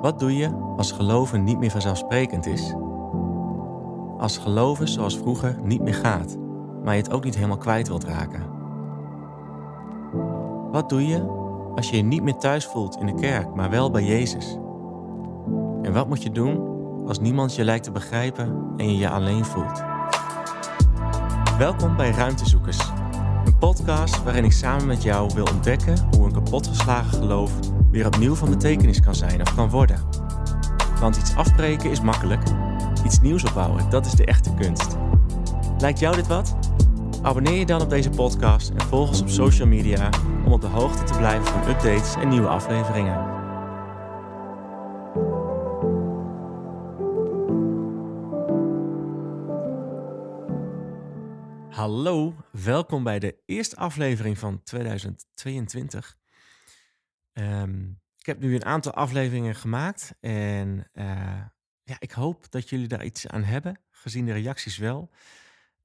Wat doe je als geloven niet meer vanzelfsprekend is? Als geloven zoals vroeger niet meer gaat, maar je het ook niet helemaal kwijt wilt raken? Wat doe je als je je niet meer thuis voelt in de kerk, maar wel bij Jezus? En wat moet je doen als niemand je lijkt te begrijpen en je je alleen voelt? Welkom bij Ruimtezoekers, een podcast waarin ik samen met jou wil ontdekken hoe een kapotgeslagen geloof weer opnieuw van betekenis kan zijn of kan worden. Want iets afbreken is makkelijk, iets nieuws opbouwen, dat is de echte kunst. Lijkt jou dit wat? Abonneer je dan op deze podcast en volg ons op social media om op de hoogte te blijven van updates en nieuwe afleveringen. Hallo, welkom bij de eerste aflevering van 2022. Ehm, ik heb nu een aantal afleveringen gemaakt en uh, ja, ik hoop dat jullie daar iets aan hebben, gezien de reacties wel.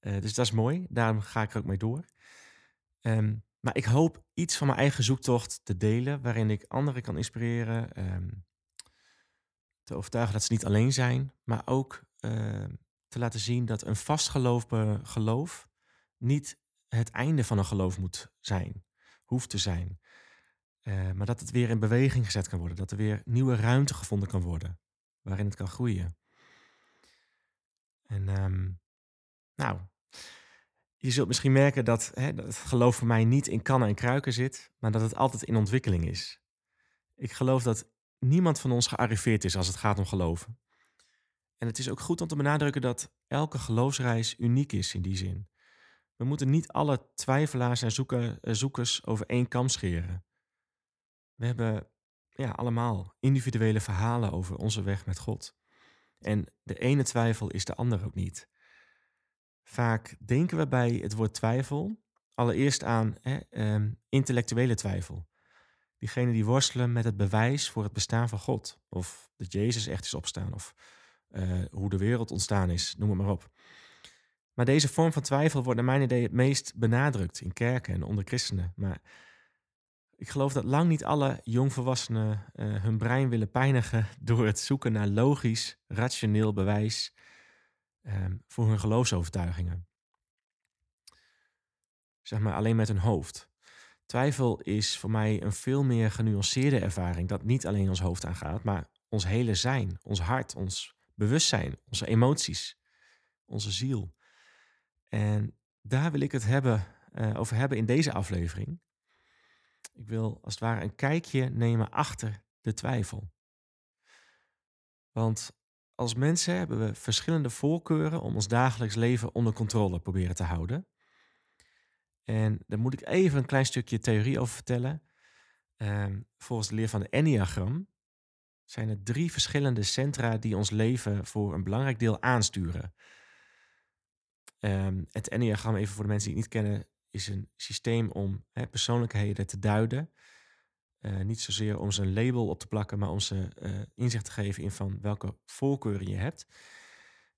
Uh, dus dat is mooi, daarom ga ik er ook mee door. Um, maar ik hoop iets van mijn eigen zoektocht te delen, waarin ik anderen kan inspireren, um, te overtuigen dat ze niet alleen zijn, maar ook te laten zien dat een vastgelopen geloof niet het einde van een geloof moet zijn, hoeft te zijn. Uh, maar dat het weer in beweging gezet kan worden. Dat er weer nieuwe ruimte gevonden kan worden. Waarin het kan groeien. En um, nou, je zult misschien merken dat, hè, dat het geloof voor mij niet in kannen en kruiken zit. Maar dat het altijd in ontwikkeling is. Ik geloof dat niemand van ons gearriveerd is als het gaat om geloven. En het is ook goed om te benadrukken dat elke geloofsreis uniek is in die zin. We moeten niet alle twijfelaars en eh, zoekers over één kam scheren. We hebben ja, allemaal individuele verhalen over onze weg met God. En de ene twijfel is de ander ook niet. Vaak denken we bij het woord twijfel allereerst aan hè, um, intellectuele twijfel. Diegenen die worstelen met het bewijs voor het bestaan van God. Of dat Jezus echt is opstaan. Of uh, hoe de wereld ontstaan is, noem het maar op. Maar deze vorm van twijfel wordt naar mijn idee het meest benadrukt in kerken en onder christenen. Maar ik geloof dat lang niet alle jongvolwassenen uh, hun brein willen pijnigen door het zoeken naar logisch, rationeel bewijs um, voor hun geloofsovertuigingen. Zeg maar alleen met hun hoofd. Twijfel is voor mij een veel meer genuanceerde ervaring dat niet alleen ons hoofd aangaat, maar ons hele zijn, ons hart, ons bewustzijn, onze emoties, onze ziel. En daar wil ik het hebben, uh, over hebben in deze aflevering. Ik wil als het ware een kijkje nemen achter de twijfel. Want als mensen hebben we verschillende voorkeuren om ons dagelijks leven onder controle proberen te houden. En daar moet ik even een klein stukje theorie over vertellen. Um, volgens de leer van de Enneagram zijn er drie verschillende centra die ons leven voor een belangrijk deel aansturen. Um, het Enneagram, even voor de mensen die het niet kennen, is een systeem om hè, persoonlijkheden te duiden. Uh, niet zozeer om ze een label op te plakken, maar om ze uh, inzicht te geven in van welke voorkeuren je hebt.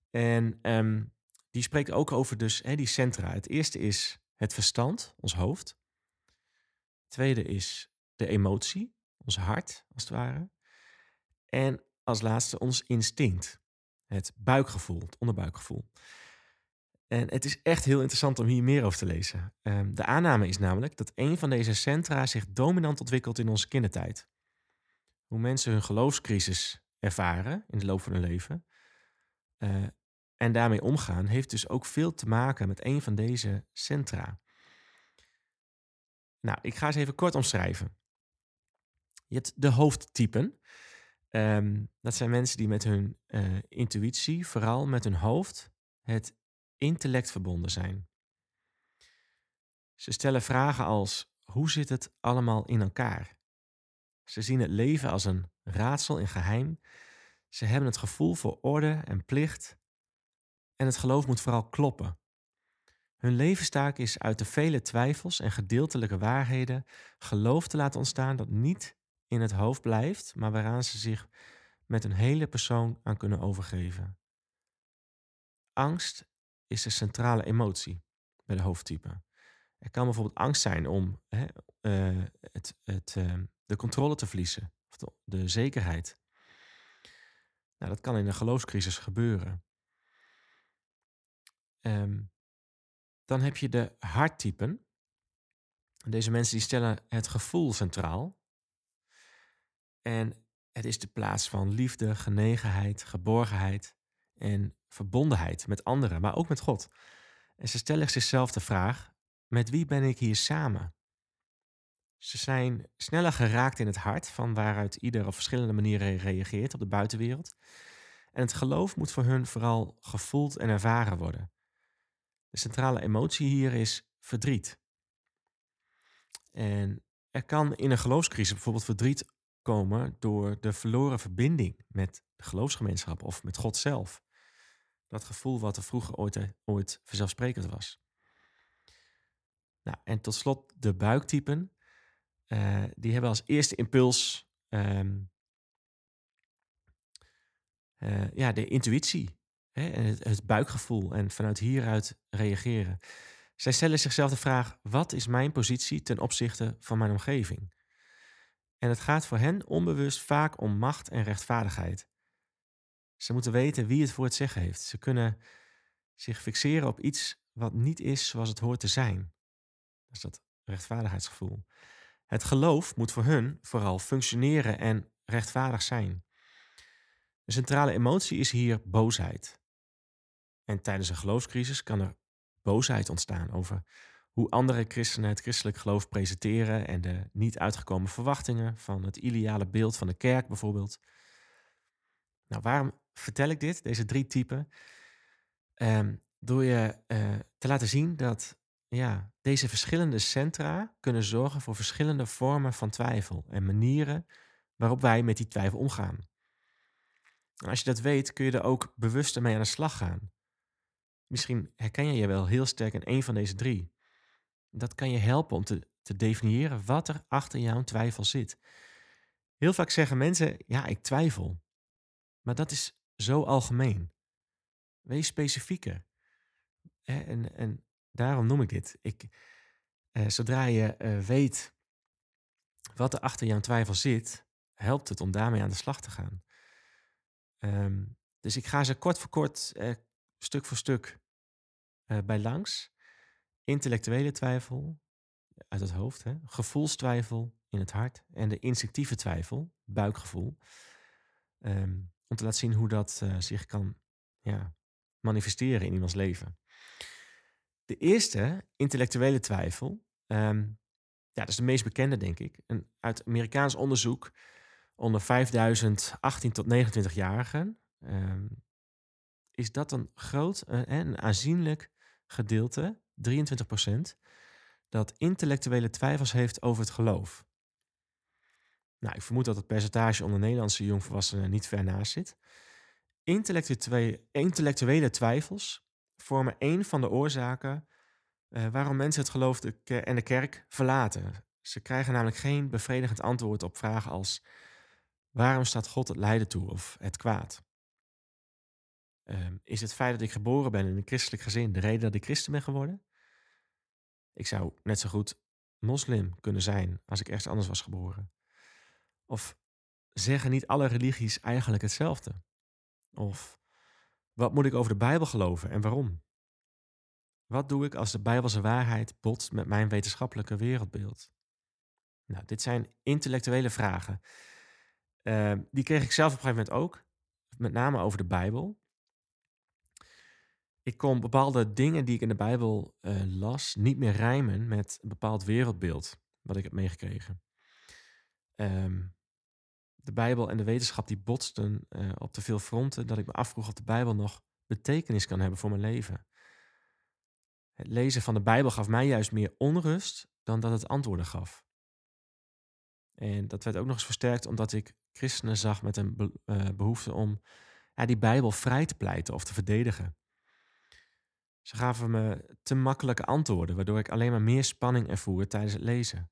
En um, die spreekt ook over dus hè, die centra. Het eerste is het verstand, ons hoofd. Het tweede is de emotie, ons hart, als het ware. En als laatste ons instinct, het buikgevoel, het onderbuikgevoel. En het is echt heel interessant om hier meer over te lezen. Um, de aanname is namelijk dat een van deze centra zich dominant ontwikkelt in onze kindertijd. Hoe mensen hun geloofscrisis ervaren in de loop van hun leven uh, en daarmee omgaan, heeft dus ook veel te maken met een van deze centra. Nou, ik ga eens even kort omschrijven. Je hebt de hoofdtypen. Um, dat zijn mensen die met hun uh, intuïtie, vooral met hun hoofd, het intellect verbonden zijn. Ze stellen vragen als: hoe zit het allemaal in elkaar? Ze zien het leven als een raadsel in geheim. Ze hebben het gevoel voor orde en plicht. En het geloof moet vooral kloppen. Hun levenstaak is uit de vele twijfels en gedeeltelijke waarheden geloof te laten ontstaan dat niet in het hoofd blijft, maar waaraan ze zich met een hele persoon aan kunnen overgeven. Angst is de centrale emotie bij de hoofdtype. Er kan bijvoorbeeld angst zijn om hè, uh, het, het, uh, de controle te verliezen, of de, de zekerheid. Nou, dat kan in een geloofscrisis gebeuren. Ehm, dan heb je de harttypen. Deze mensen die stellen het gevoel centraal. En het is de plaats van liefde, genegenheid, geborgenheid en verbondenheid met anderen, maar ook met God. En ze stellen zichzelf de vraag: met wie ben ik hier samen? Ze zijn sneller geraakt in het hart, van waaruit ieder op verschillende manieren reageert op de buitenwereld. En het geloof moet voor hun vooral gevoeld en ervaren worden. De centrale emotie hier is verdriet. En er kan in een geloofscrisis bijvoorbeeld verdriet komen door de verloren verbinding met de geloofsgemeenschap of met God zelf. Dat gevoel wat er vroeger ooit, eh, ooit vanzelfsprekend was. Nou, en tot slot de buiktypen. Uh, die hebben als eerste impuls um, uh, ja, de intuïtie hè, en het, buikgevoel en vanuit hieruit reageren. Zij stellen zichzelf de vraag: wat is mijn positie ten opzichte van mijn omgeving? En het gaat voor hen onbewust vaak om macht en rechtvaardigheid. Ze moeten weten wie het voor het zeggen heeft. Ze kunnen zich fixeren op iets wat niet is zoals het hoort te zijn. Dat is dat rechtvaardigheidsgevoel. Het geloof moet voor hun vooral functioneren en rechtvaardig zijn. De centrale emotie is hier boosheid. En tijdens een geloofscrisis kan er boosheid ontstaan over hoe andere christenen het christelijk geloof presenteren en de niet uitgekomen verwachtingen van het ideale beeld van de kerk bijvoorbeeld. Nou, waarom vertel ik dit, deze drie typen? Um, door je uh, te laten zien dat ja, deze verschillende centra kunnen zorgen voor verschillende vormen van twijfel en manieren waarop wij met die twijfel omgaan. En als je dat weet, kun je er ook bewuster mee aan de slag gaan. Misschien herken je je wel heel sterk in een van deze drie. Dat kan je helpen om te, te definiëren wat er achter jouw twijfel zit. Heel vaak zeggen mensen: Ja, ik twijfel. Maar dat is zo algemeen. Wees specifieker. En, en daarom noem ik dit. Ik, eh, zodra je eh, weet wat er achter jouw twijfel zit, helpt het om daarmee aan de slag te gaan. Um, dus ik ga ze kort voor kort, eh, stuk voor stuk uh, bij langs. Intellectuele twijfel uit het hoofd, hè? gevoelstwijfel in het hart en de instinctieve twijfel, buikgevoel. Um, om te laten zien hoe dat uh, zich kan ja, manifesteren in iemands leven. De eerste, intellectuele twijfel, um, ja, dat is de meest bekende, denk ik. En uit Amerikaans onderzoek onder 5000 18 tot 29-jarigen um, is dat een groot uh, en aanzienlijk gedeelte, 23 procent, dat intellectuele twijfels heeft over het geloof. Nou, ik vermoed dat het percentage onder Nederlandse jongvolwassenen niet ver naast zit. Intellectuele, intellectuele twijfels vormen een van de oorzaken uh, waarom mensen het geloof en de kerk verlaten. Ze krijgen namelijk geen bevredigend antwoord op vragen als waarom staat God het lijden toe of het kwaad? Uh, is het feit dat ik geboren ben in een christelijk gezin de reden dat ik christen ben geworden? Ik zou net zo goed moslim kunnen zijn als ik ergens anders was geboren. Of zeggen niet alle religies eigenlijk hetzelfde? Of wat moet ik over de Bijbel geloven en waarom? Wat doe ik als de Bijbelse waarheid botst met mijn wetenschappelijke wereldbeeld? Nou, dit zijn intellectuele vragen. Uh, die kreeg ik zelf op een gegeven moment ook, met name over de Bijbel. Ik kon bepaalde dingen die ik in de Bijbel uh, las niet meer rijmen met een bepaald wereldbeeld wat ik heb meegekregen. Um, de Bijbel en de wetenschap die botsten uh, op te veel fronten dat ik me afvroeg of de Bijbel nog betekenis kan hebben voor mijn leven. Het lezen van de Bijbel gaf mij juist meer onrust dan dat het antwoorden gaf. En dat werd ook nog eens versterkt omdat ik christenen zag met een be uh, behoefte om ja, die Bijbel vrij te pleiten of te verdedigen. Ze gaven me te makkelijke antwoorden, waardoor ik alleen maar meer spanning ervoer tijdens het lezen.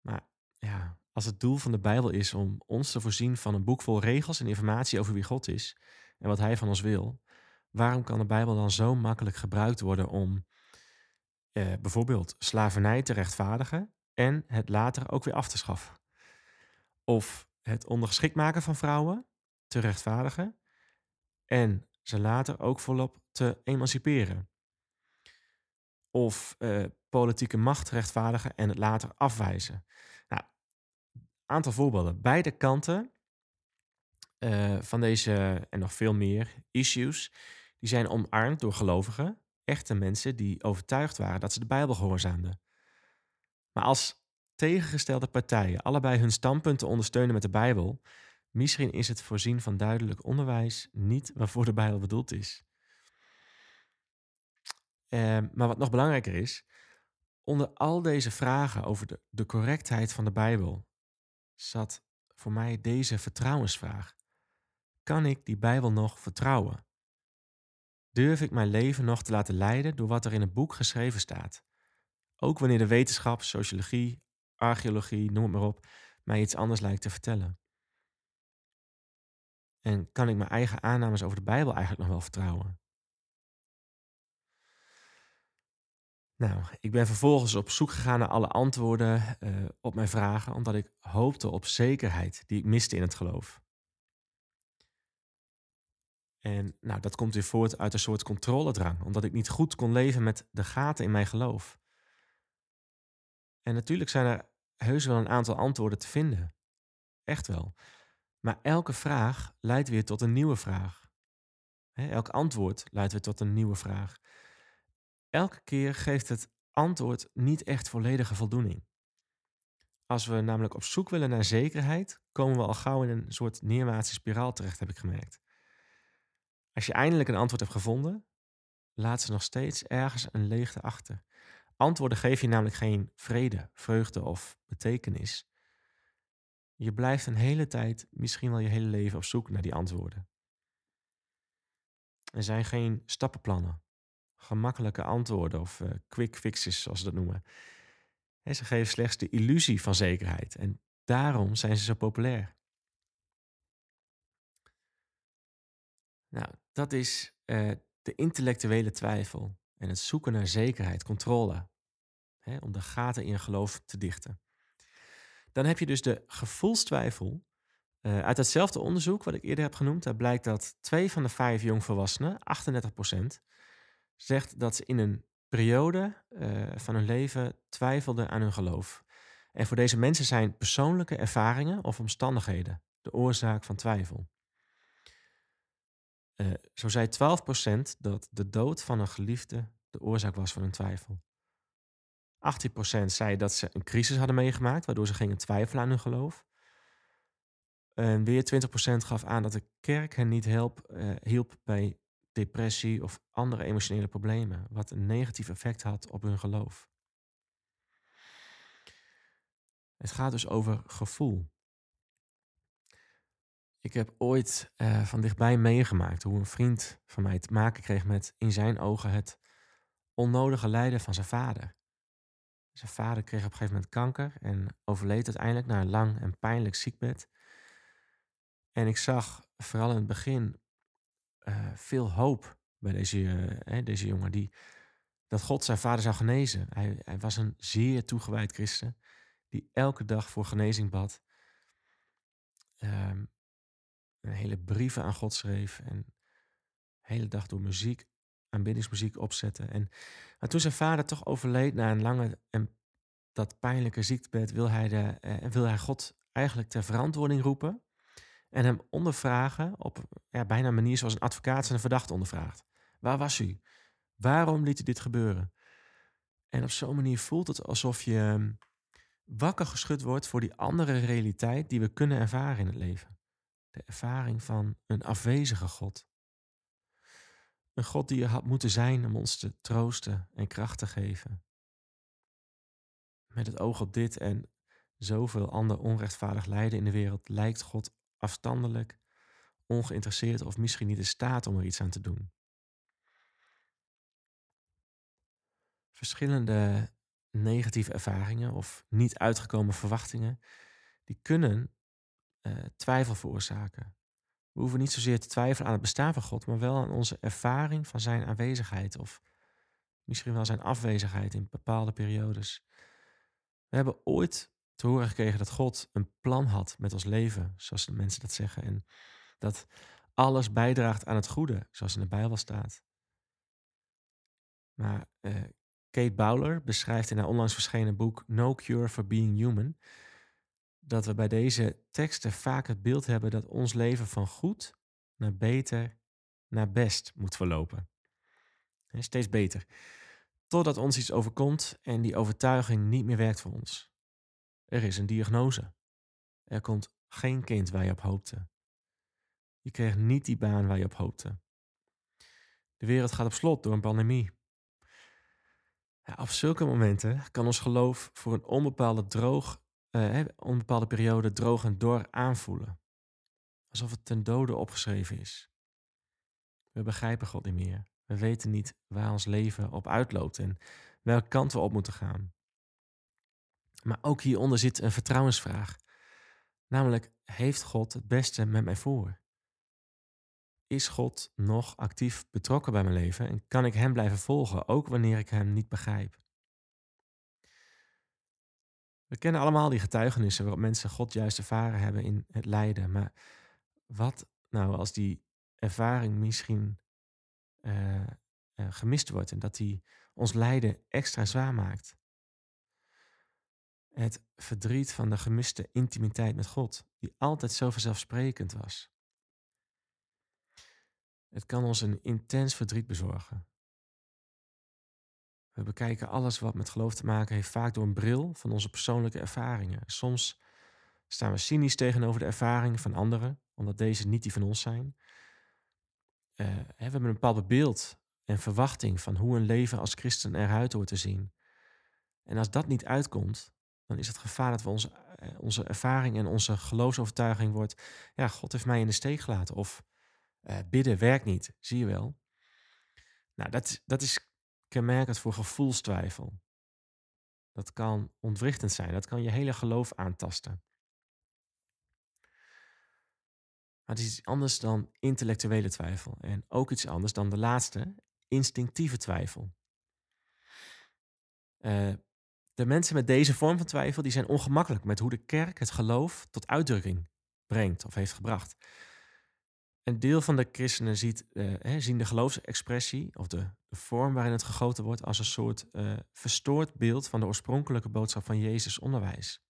Maar ja, als het doel van de Bijbel is om ons te voorzien van een boek vol regels en informatie over wie God is en wat Hij van ons wil, waarom kan de Bijbel dan zo makkelijk gebruikt worden om eh, bijvoorbeeld slavernij te rechtvaardigen en het later ook weer af te schaffen? Of het ondergeschikt maken van vrouwen te rechtvaardigen en ze later ook volop te emanciperen. Of uh, politieke macht rechtvaardigen en het later afwijzen. Aantal voorbeelden. Beide kanten uh, van deze en nog veel meer issues, die zijn omarmd door gelovigen, echte mensen die overtuigd waren dat ze de Bijbel gehoorzaamden. Maar als tegengestelde partijen allebei hun standpunten ondersteunen met de Bijbel, misschien is het voorzien van duidelijk onderwijs niet waarvoor de Bijbel bedoeld is. Uh, maar wat nog belangrijker is, onder al deze vragen over de, de correctheid van de Bijbel zat voor mij deze vertrouwensvraag. Kan ik die Bijbel nog vertrouwen? Durf ik mijn leven nog te laten leiden door wat er in het boek geschreven staat? Ook wanneer de wetenschap, sociologie, archeologie, noem het maar op, mij iets anders lijkt te vertellen. En kan ik mijn eigen aannames over de Bijbel eigenlijk nog wel vertrouwen? Nou, ik ben vervolgens op zoek gegaan naar alle antwoorden uh, op mijn vragen, omdat ik hoopte op zekerheid die ik miste in het geloof. En nou, dat komt weer voort uit een soort controledrang, omdat ik niet goed kon leven met de gaten in mijn geloof. En natuurlijk zijn er heus wel een aantal antwoorden te vinden. Echt wel. Maar elke vraag leidt weer tot een nieuwe vraag. elk antwoord leidt weer tot een nieuwe vraag. Elke keer geeft het antwoord niet echt volledige voldoening. Als we namelijk op zoek willen naar zekerheid, komen we al gauw in een soort neerwaartse spiraal terecht, heb ik gemerkt. Als je eindelijk een antwoord hebt gevonden, laat ze nog steeds ergens een leegte achter. Antwoorden geven je namelijk geen vrede, vreugde of betekenis. Je blijft een hele tijd, misschien wel je hele leven, op zoek naar die antwoorden. Er zijn geen stappenplannen, gemakkelijke antwoorden of uh, quick fixes, zoals ze dat noemen. En ze geven slechts de illusie van zekerheid en daarom zijn ze zo populair. Nou, dat is uh, de intellectuele twijfel en het zoeken naar zekerheid, controle, hè, om de gaten in je geloof te dichten. Dan heb je dus de gevoelstwijfel. Uh, uit hetzelfde onderzoek wat ik eerder heb genoemd, daar blijkt dat twee van de vijf jongvolwassenen, 38%, zegt dat ze in een periode uh, van hun leven twijfelden aan hun geloof. En voor deze mensen zijn persoonlijke ervaringen of omstandigheden de oorzaak van twijfel. Uh, zo zei 12% dat de dood van een geliefde de oorzaak was van hun twijfel. 18% zei dat ze een crisis hadden meegemaakt, waardoor ze gingen twijfelen aan hun geloof. En weer 20% gaf aan dat de kerk hen niet help, uh, hielp bij depressie of andere emotionele problemen, wat een negatief effect had op hun geloof. Het gaat dus over gevoel. Ik heb ooit uh, van dichtbij meegemaakt hoe een vriend van mij te maken kreeg met in zijn ogen het onnodige lijden van zijn vader. Zijn vader kreeg op een gegeven moment kanker en overleed uiteindelijk na een lang en pijnlijk ziekbed. En ik zag vooral in het begin uh, veel hoop bij deze, uh, deze jongen, die, dat God zijn vader zou genezen. Hij, hij was een zeer toegewijd christen, die elke dag voor genezing bad. Um, hele brieven aan God schreef en de hele dag door muziek, aanbiddingsmuziek opzette. En maar toen zijn vader toch overleed na een lange en dat pijnlijke ziektebed, wil hij, de, eh, wil hij God eigenlijk ter verantwoording roepen en hem ondervragen op ja, bijna een manier zoals een advocaat zijn verdachte ondervraagt. Waar was u? Waarom liet u dit gebeuren? En op zo'n manier voelt het alsof je ehm, wakker geschud wordt voor die andere realiteit die we kunnen ervaren in het leven de ervaring van een afwezige God. Een God die er had moeten zijn om ons te troosten en kracht te geven. Met het oog op dit en zoveel ander onrechtvaardig lijden in de wereld lijkt God afstandelijk, ongeïnteresseerd of misschien niet in staat om er iets aan te doen. Verschillende negatieve ervaringen of niet uitgekomen verwachtingen, die kunnen uh, twijfel veroorzaken. We hoeven niet zozeer te twijfelen aan het bestaan van God, maar wel aan onze ervaring van zijn aanwezigheid of misschien wel zijn afwezigheid in bepaalde periodes. We hebben ooit te horen gekregen dat God een plan had met ons leven, zoals de mensen dat zeggen. En Dat alles bijdraagt aan het goede, zoals in de Bijbel staat. Maar uh, Kate Bowler beschrijft in haar onlangs verschenen boek No Cure for Being Human dat we bij deze teksten vaak het beeld hebben dat ons leven van goed naar beter naar best moet verlopen. steeds beter. Totdat ons iets overkomt en die overtuiging niet meer werkt voor ons. Er is een diagnose. Er komt geen kind waar je op hoopte. Je krijgt niet die baan waar je op hoopte. De wereld gaat op slot door een pandemie. Ja, op zulke momenten kan ons geloof voor een onbepaalde, droog, uh, onbepaalde periode droog en dor aanvoelen. Alsof het ten dode opgeschreven is. We begrijpen God niet meer. We weten niet waar ons leven op uitloopt en welke kant we op moeten gaan. Maar ook hieronder zit een vertrouwensvraag. Namelijk, heeft God het beste met mij voor? Is God nog actief betrokken bij mijn leven en kan ik Hem blijven volgen, ook wanneer ik Hem niet begrijp? We kennen allemaal die getuigenissen waarop mensen God juist ervaren hebben in het lijden. Maar wat nou als die ervaring misschien uh, uh, gemist wordt en dat die ons lijden extra zwaar maakt? Het verdriet van de gemiste intimiteit met God, die altijd zo vanzelfsprekend was. Het kan ons een intens verdriet bezorgen. We bekijken alles wat met geloof te maken heeft vaak door een bril van onze persoonlijke ervaringen. Soms staan we cynisch tegenover de ervaringen van anderen, omdat deze niet die van ons zijn. Uh, we hebben een bepaald beeld en verwachting van hoe een leven als christen eruit hoort te zien. En als dat niet uitkomt, dan is het gevaar dat we onze, eh, onze ervaring en onze geloofsovertuiging wordt, ja, God heeft mij in de steek gelaten. Of uh, bidden werkt niet, zie je wel. Nou, dat, dat is kenmerkend voor gevoelstwijfel. Dat kan ontwrichtend zijn, dat kan je hele geloof aantasten. Maar het is iets anders dan intellectuele twijfel. En ook iets anders dan de laatste, instinctieve twijfel. Uh, de mensen met deze vorm van twijfel die zijn ongemakkelijk met hoe de kerk het geloof tot uitdrukking brengt of heeft gebracht. Een deel van de christenen ziet, hè, zien de geloofsexpressie of de, de, vorm waarin het gegoten wordt als een soort uh, verstoord beeld van de oorspronkelijke boodschap van Jezus' onderwijs.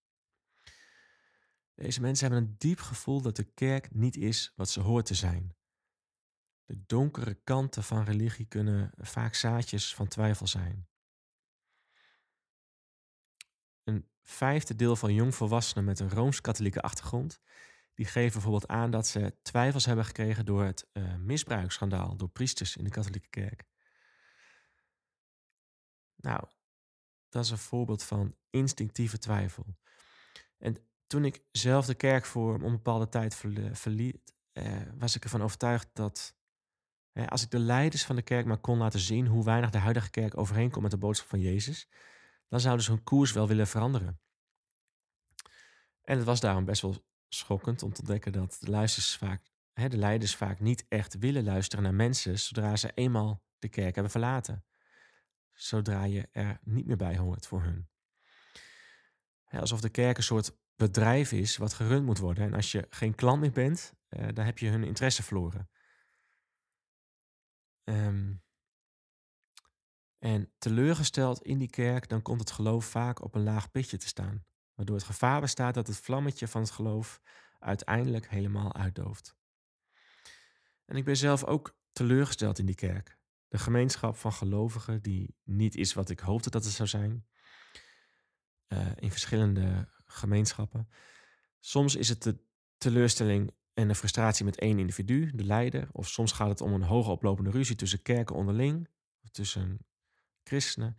Deze mensen hebben een diep gevoel dat de kerk niet is wat ze hoort te zijn. De donkere kanten van religie kunnen vaak zaadjes van twijfel zijn. Een vijfde deel van jongvolwassenen met een rooms-katholieke achtergrond die geven bijvoorbeeld aan dat ze twijfels hebben gekregen door het uh, misbruiksschandaal door priesters in de katholieke kerk. Nou, dat is een voorbeeld van instinctieve twijfel. En toen ik zelf de kerk voor een onbepaalde tijd verliet, eh, was ik ervan overtuigd dat als ik de leiders van de kerk maar kon laten zien hoe weinig de huidige kerk overeenkomt met de boodschap van Jezus, dan zouden ze hun koers wel willen veranderen. En het was daarom best wel schokkend om te ontdekken dat de, luisters vaak, hè, de leiders vaak niet echt willen luisteren naar mensen zodra ze eenmaal de kerk hebben verlaten. Zodra je er niet meer bij hoort voor hun. alsof de kerk een soort bedrijf is wat gerund moet worden. En als je geen klant meer bent, uh, dan heb je hun interesse verloren. Um, en teleurgesteld in die kerk, dan komt het geloof vaak op een laag pitje te staan. Waardoor het gevaar bestaat dat het vlammetje van het geloof uiteindelijk helemaal uitdooft. En ik ben zelf ook teleurgesteld in die kerk. De gemeenschap van gelovigen die niet is wat ik hoopte dat het zou zijn. Uh, in verschillende gemeenschappen. Soms is het de teleurstelling en de frustratie met één individu, de leider. Of soms gaat het om een hoge oplopende ruzie tussen kerken onderling. Of tussen christenen.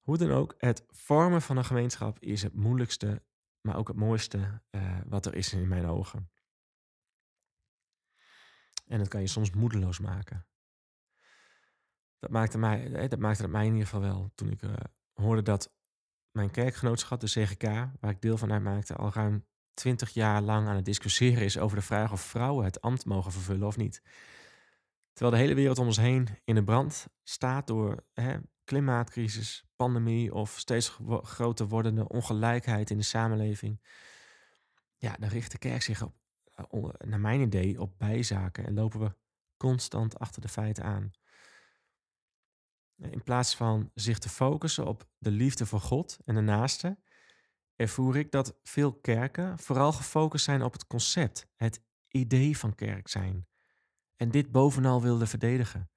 Hoe dan ook, het vormen van een gemeenschap is het moeilijkste, maar ook het mooiste uh, wat er is in mijn ogen. En dat kan je soms moedeloos maken. Dat maakte, mij, eh, dat maakte het mij in ieder geval wel toen ik uh, hoorde dat mijn kerkgenootschap, de CGK, waar ik deel van uitmaakte, al ruim twintig jaar lang aan het discussiëren is over de vraag of vrouwen het ambt mogen vervullen of niet. Terwijl de hele wereld om ons heen in de brand staat door hè, klimaatcrisis, pandemie of steeds groter wordende ongelijkheid in de samenleving. Ja, dan richt de kerk zich op, naar mijn idee, op bijzaken en lopen we constant achter de feiten aan. In plaats van zich te focussen op de liefde voor God en de naaste, ervoer ik dat veel kerken vooral gefocust zijn op het concept, het idee van kerk zijn. En dit bovenal wilden verdedigen.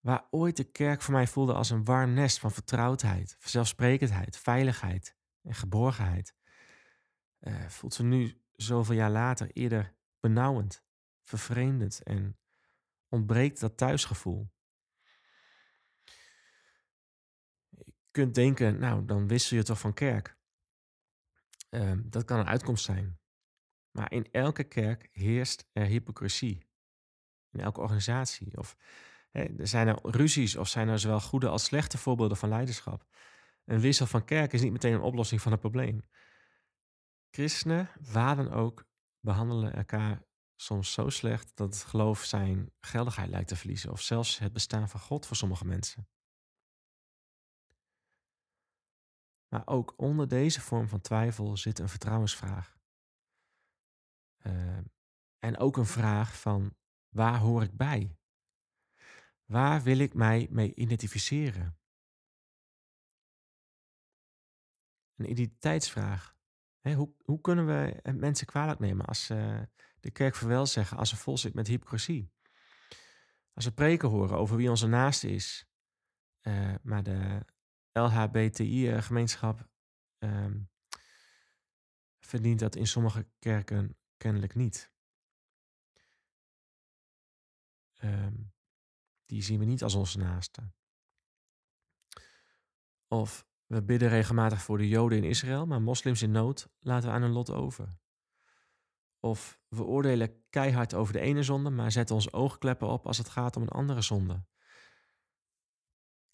Waar ooit de kerk voor mij voelde als een warm nest van vertrouwdheid, zelfsprekendheid, veiligheid en geborgenheid, uh, voelt ze nu zoveel jaar later eerder benauwend, vervreemdend en ontbreekt dat thuisgevoel. Je kunt denken, nou, dan wissel je toch van kerk. Ehm, dat kan een uitkomst zijn. Maar in elke kerk heerst er hypocrisie. In elke organisatie. Of zijn er ruzies of zijn er zowel goede als slechte voorbeelden van leiderschap. Een wissel van kerk is niet meteen een oplossing van het probleem. Christenen, waar dan ook, behandelen elkaar soms zo slecht dat het geloof zijn geldigheid lijkt te verliezen. Of zelfs het bestaan van God voor sommige mensen. Maar ook onder deze vorm van twijfel zit een vertrouwensvraag. Uh, en ook een vraag van waar hoor ik bij? Waar wil ik mij mee identificeren? Een identiteitsvraag. hoe, hoe, kunnen we mensen kwalijk nemen als ze de kerk verwel zeggen, als ze vol zit met hypocrisie? Als we preken horen over wie onze naaste is, uh, maar de LHBTI-gemeenschap um, verdient dat in sommige kerken kennelijk niet. Um, die zien we niet als onze naaste. Of we bidden regelmatig voor de Joden in Israël, maar moslims in nood laten we aan hun lot over. Of we oordelen keihard over de ene zonde, maar zetten ons oogkleppen op als het gaat om een andere zonde.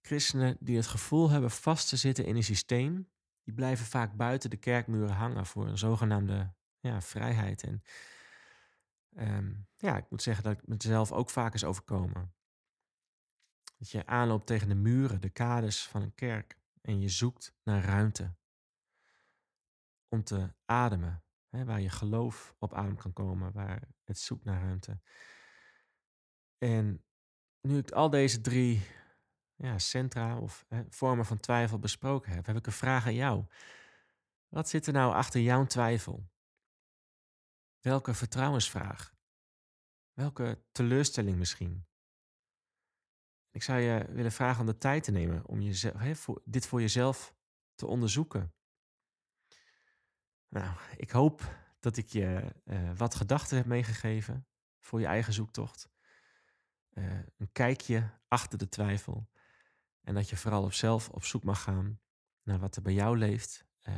Christenen die het gevoel hebben vast te zitten in een systeem, die blijven vaak buiten de kerkmuren hangen voor een zogenaamde ja, vrijheid. En um, ja, ik moet zeggen dat ik mezelf ook vaak is overkomen. Dat je aanloopt tegen de muren, de kaders van een kerk en je zoekt naar ruimte om te ademen, hè, waar je geloof op adem kan komen, waar het zoekt naar ruimte. En nu ik al deze drie ja, centra of hè, vormen van twijfel besproken heb, heb ik een vraag aan jou. Wat zit er nou achter jouw twijfel? Welke vertrouwensvraag? Welke teleurstelling misschien? Ik zou je willen vragen om de tijd te nemen om voor, dit voor jezelf te onderzoeken. Nou, ik hoop dat ik je uh, wat gedachten heb meegegeven voor je eigen zoektocht. Uh, een kijkje achter de twijfel. En dat je vooral op zelf op zoek mag gaan naar wat er bij jou leeft. Uh,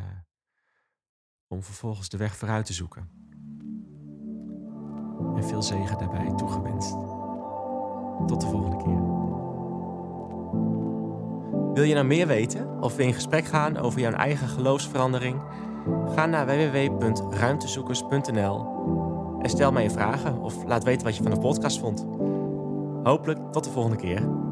om vervolgens de weg vooruit te zoeken. En veel zegen daarbij toegewenst. Tot de volgende keer. Wil je nou meer weten of je in gesprek gaan over jouw eigen geloofsverandering? Ga naar www.ruimtezoekers.nl en stel mij je vragen of laat weten wat je van de podcast vond. Hopelijk tot de volgende keer.